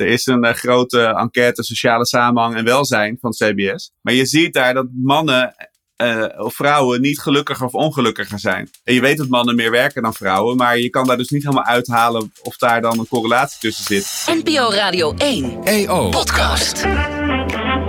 Er is een uh, grote enquête sociale samenhang en welzijn van CBS. Maar je ziet daar dat mannen uh, of vrouwen niet gelukkiger of ongelukkiger zijn. En je weet dat mannen meer werken dan vrouwen, maar je kan daar dus niet helemaal uithalen of daar dan een correlatie tussen zit. NPO Radio 1 EO Podcast.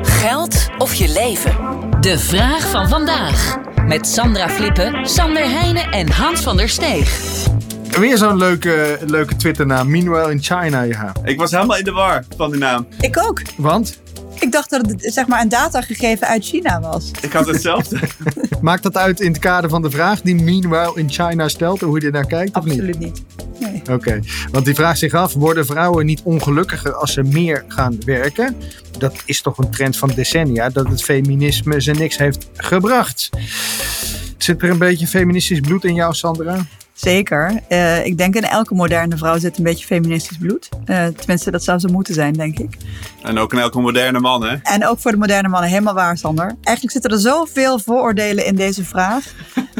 Geld of je leven? De vraag van vandaag. Met Sandra Flippen, Sander Heijnen en Hans van der Steeg. Weer zo'n leuke, leuke Twitternaam. Meanwhile in China, ja. Ik was helemaal in de war van die naam. Ik ook. Want? Ik dacht dat het zeg maar, een datagegeven uit China was. Ik had hetzelfde. Maakt dat uit in het kader van de vraag die Meanwhile in China stelt? Hoe je er naar kijkt? Absoluut niet. Nee. Oké, want die vraagt zich af: worden vrouwen niet ongelukkiger als ze meer gaan werken? Dat is toch een trend van decennia dat het feminisme ze niks heeft gebracht. Zit er een beetje feministisch bloed in jou, Sandra? Zeker. Uh, ik denk in elke moderne vrouw zit een beetje feministisch bloed. Uh, tenminste, dat zou zo moeten zijn, denk ik. En ook in elke moderne man, hè? En ook voor de moderne mannen, helemaal waar, Sander. Eigenlijk zitten er zoveel vooroordelen in deze vraag.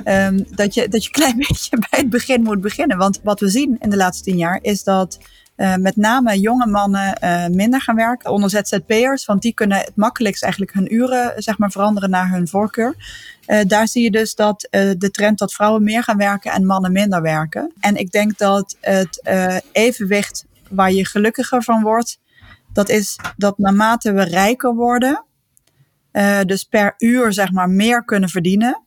um, dat, je, dat je een klein beetje bij het begin moet beginnen. Want wat we zien in de laatste tien jaar is dat uh, met name jonge mannen uh, minder gaan werken onder ZZP'ers. Want die kunnen het makkelijkst eigenlijk hun uren zeg maar, veranderen naar hun voorkeur. Uh, daar zie je dus dat de trend dat vrouwen meer gaan werken en mannen minder werken. En ik denk dat het evenwicht waar je gelukkiger van wordt, dat is dat naarmate we rijker worden, dus per uur zeg maar meer kunnen verdienen,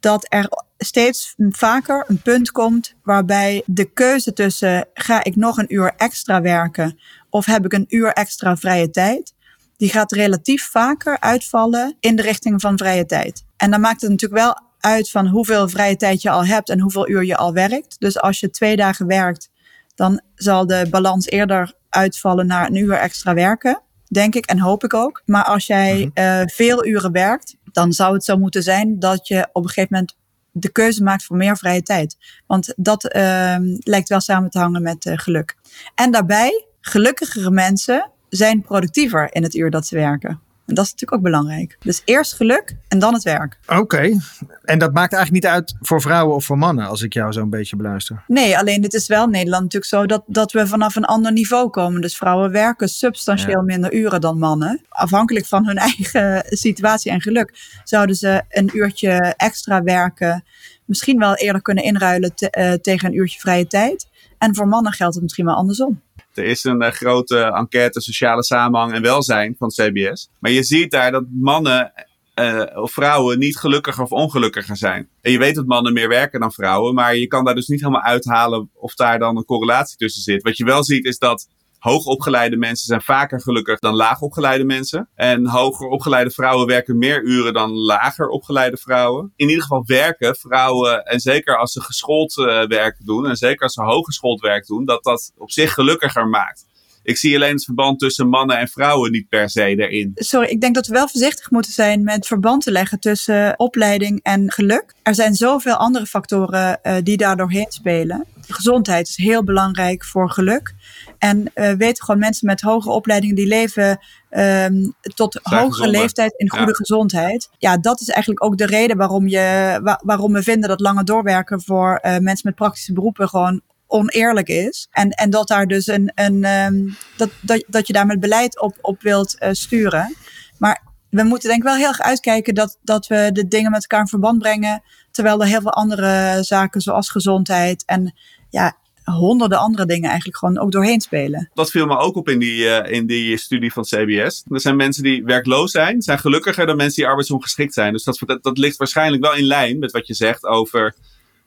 dat er steeds vaker een punt komt waarbij de keuze tussen ga ik nog een uur extra werken of heb ik een uur extra vrije tijd, die gaat relatief vaker uitvallen in de richting van vrije tijd. En dan maakt het natuurlijk wel uit van hoeveel vrije tijd je al hebt en hoeveel uur je al werkt. Dus als je twee dagen werkt, dan zal de balans eerder uitvallen naar een uur extra werken, denk ik en hoop ik ook. Maar als jij uh, veel uren werkt, dan zou het zo moeten zijn dat je op een gegeven moment de keuze maakt voor meer vrije tijd. Want dat uh, lijkt wel samen te hangen met uh, geluk. En daarbij, gelukkigere mensen zijn productiever in het uur dat ze werken. En dat is natuurlijk ook belangrijk. Dus eerst geluk en dan het werk. Oké. En dat maakt eigenlijk niet uit voor vrouwen of voor mannen, als ik jou zo een beetje beluister. Nee, alleen het is wel in Nederland natuurlijk zo dat, dat we vanaf een ander niveau komen. Dus vrouwen werken substantieel minder uren dan mannen. Afhankelijk van hun eigen situatie en geluk zouden ze een uurtje extra werken. Misschien wel eerder kunnen inruilen uh, tegen een uurtje vrije tijd. En voor mannen geldt het misschien wel andersom. Er is een uh, grote enquête sociale samenhang en welzijn van CBS. Maar je ziet daar dat mannen uh, of vrouwen niet gelukkiger of ongelukkiger zijn. En je weet dat mannen meer werken dan vrouwen, maar je kan daar dus niet helemaal uithalen of daar dan een correlatie tussen zit. Wat je wel ziet is dat hoogopgeleide mensen zijn vaker gelukkig dan laagopgeleide mensen. En hoger opgeleide vrouwen werken meer uren dan lager opgeleide vrouwen. In ieder geval werken vrouwen, en zeker als ze geschoold uh, werk doen, en zeker als ze hooggeschoold werk doen, dat dat op zich gelukkiger maakt. Ik zie alleen het verband tussen mannen en vrouwen niet per se erin. Sorry, ik denk dat we wel voorzichtig moeten zijn met verband te leggen tussen opleiding en geluk. Er zijn zoveel andere factoren uh, die daar doorheen spelen. Gezondheid is heel belangrijk voor geluk. En uh, weten gewoon mensen met hoge opleidingen die leven um, tot Zijn hogere gezonder. leeftijd in goede ja. gezondheid. Ja, dat is eigenlijk ook de reden waarom, je, waar, waarom we vinden dat langer doorwerken voor uh, mensen met praktische beroepen gewoon oneerlijk is. En, en dat daar dus een, een um, dat, dat, dat je daar met beleid op, op wilt uh, sturen. Maar we moeten denk ik wel heel erg uitkijken dat, dat we de dingen met elkaar in verband brengen. Terwijl er heel veel andere zaken zoals gezondheid en ja, honderden andere dingen eigenlijk gewoon ook doorheen spelen. Dat viel me ook op in die, uh, in die studie van CBS. Er zijn mensen die werkloos zijn, zijn gelukkiger dan mensen die arbeidsongeschikt zijn. Dus dat, dat ligt waarschijnlijk wel in lijn met wat je zegt over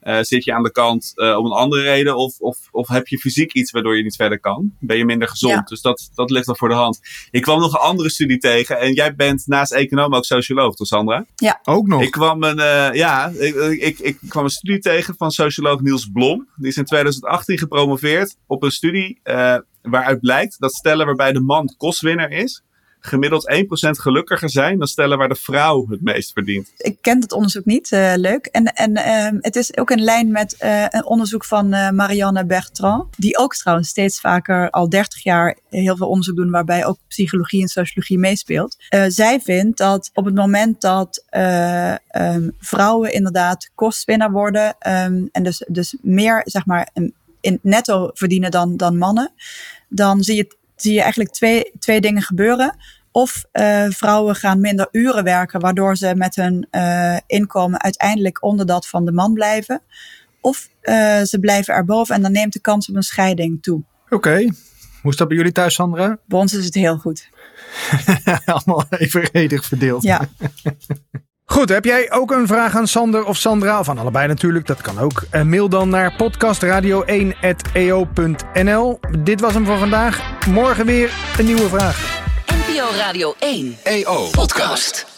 uh, zit je aan de kant uh, om een andere reden? Of, of, of heb je fysiek iets waardoor je niet verder kan? Ben je minder gezond? Ja. Dus dat, dat ligt al voor de hand. Ik kwam nog een andere studie tegen. En jij bent naast econoom ook socioloog, toch Sandra? Ja. Ook nog? Ik kwam een, uh, ja, ik, ik, ik, kwam een studie tegen van socioloog Niels Blom. Die is in 2018 gepromoveerd op een studie waaruit blijkt dat stellen waarbij de man kostwinner is gemiddeld 1% gelukkiger zijn dan stellen waar de vrouw het meest verdient. Ik ken het onderzoek niet, uh, leuk. En, en uh, het is ook in lijn met uh, een onderzoek van Marianne Bertrand, die ook trouwens steeds vaker al 30 jaar heel veel onderzoek doen waarbij ook psychologie en sociologie meespeelt. zij vindt dat op het moment dat um, vrouwen inderdaad kostwinnaar worden um, en dus, dus meer zeg maar in netto verdienen dan, dan mannen, dan zie je zie je eigenlijk twee, twee dingen gebeuren. Of uh, vrouwen gaan minder uren werken, waardoor ze met hun uh, inkomen uiteindelijk onder dat van de man blijven. Of uh, ze blijven erboven en dan neemt de kans op een scheiding toe. Oké. Okay. Hoe is dat bij jullie thuis, Sandra? Bij ons is het heel goed. Allemaal evenredig verdeeld. Ja. Goed, heb jij ook een vraag aan Sander of Sandra? Of aan allebei natuurlijk, dat kan ook. Uh, mail dan naar podcastradio1.eo.nl. Dit was hem voor vandaag. Morgen weer een nieuwe vraag. NPO Radio 1 EO Podcast.